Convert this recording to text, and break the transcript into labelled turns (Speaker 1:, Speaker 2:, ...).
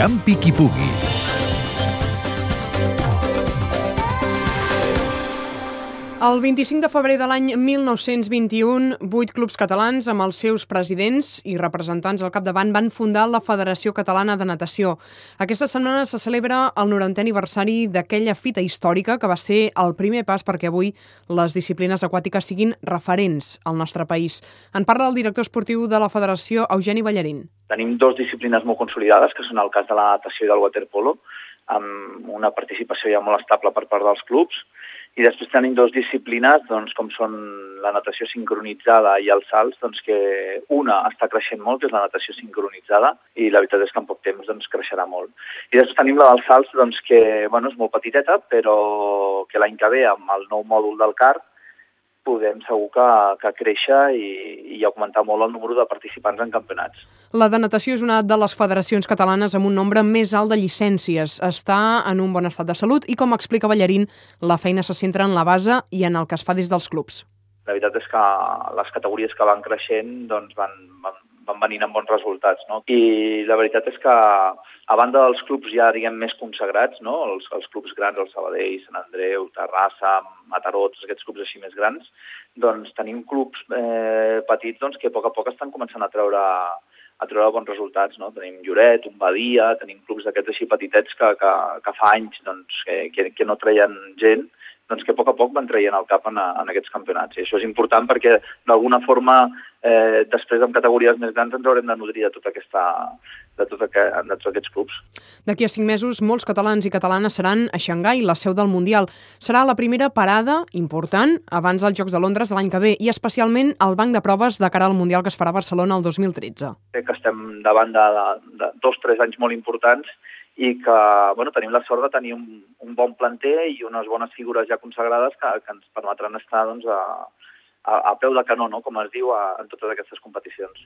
Speaker 1: Campi Kipugi.
Speaker 2: El 25 de febrer de l'any 1921, vuit clubs catalans amb els seus presidents i representants al capdavant van fundar la Federació Catalana de Natació. Aquesta setmana se celebra el 90è aniversari d'aquella fita històrica que va ser el primer pas perquè avui les disciplines aquàtiques siguin referents al nostre país. En parla el director esportiu de la Federació, Eugeni Ballarín.
Speaker 3: Tenim dues disciplines molt consolidades, que són el cas de la natació i del waterpolo, amb una participació ja molt estable per part dels clubs, i després tenim dues disciplines, doncs, com són la natació sincronitzada i els salts, doncs, que una està creixent molt, que és la natació sincronitzada, i la veritat és que en poc temps doncs, creixerà molt. I després tenim la dels salts, doncs, que bueno, és molt petiteta, però que l'any que ve, amb el nou mòdul del CART, podem segur que, que créixer i, i augmentar molt el número de participants en campionats.
Speaker 2: La de natació és una de les federacions catalanes amb un nombre més alt de llicències. Està en un bon estat de salut i, com explica Ballarín, la feina se centra en la base i en el que es fa des dels clubs.
Speaker 3: La veritat és que les categories que van creixent doncs van, van, van venint amb bons resultats. No? I la veritat és que, a banda dels clubs ja, diguem, més consagrats, no? els, els clubs grans, el Sabadell, Sant Andreu, Terrassa, Mataró, tots aquests clubs així més grans, doncs tenim clubs eh, petits doncs, que a poc a poc estan començant a treure a treure bons resultats. No? Tenim Lloret, un Badia, tenim clubs d'aquests així petitets que, que, que fa anys doncs, que, que, no treien gent doncs que a poc a poc van traient el cap en, en aquests campionats. I això és important perquè, d'alguna forma, eh, després en categories més grans ens haurem de nodrir de tota aquesta, de, tot aquest, de tots aquests clubs.
Speaker 2: D'aquí a cinc mesos, molts catalans i catalanes seran a Xangai, la seu del Mundial. Serà la primera parada important abans dels Jocs de Londres de l'any que ve i especialment el banc de proves de cara al Mundial que es farà a Barcelona el 2013.
Speaker 3: Crec que estem davant de, de, de dos o tres anys molt importants i que bueno, tenim la sort de tenir un, un bon planter i unes bones figures ja consagrades que, que ens permetran estar doncs, a, a, a peu de canó, no? com es diu, a, en totes aquestes competicions.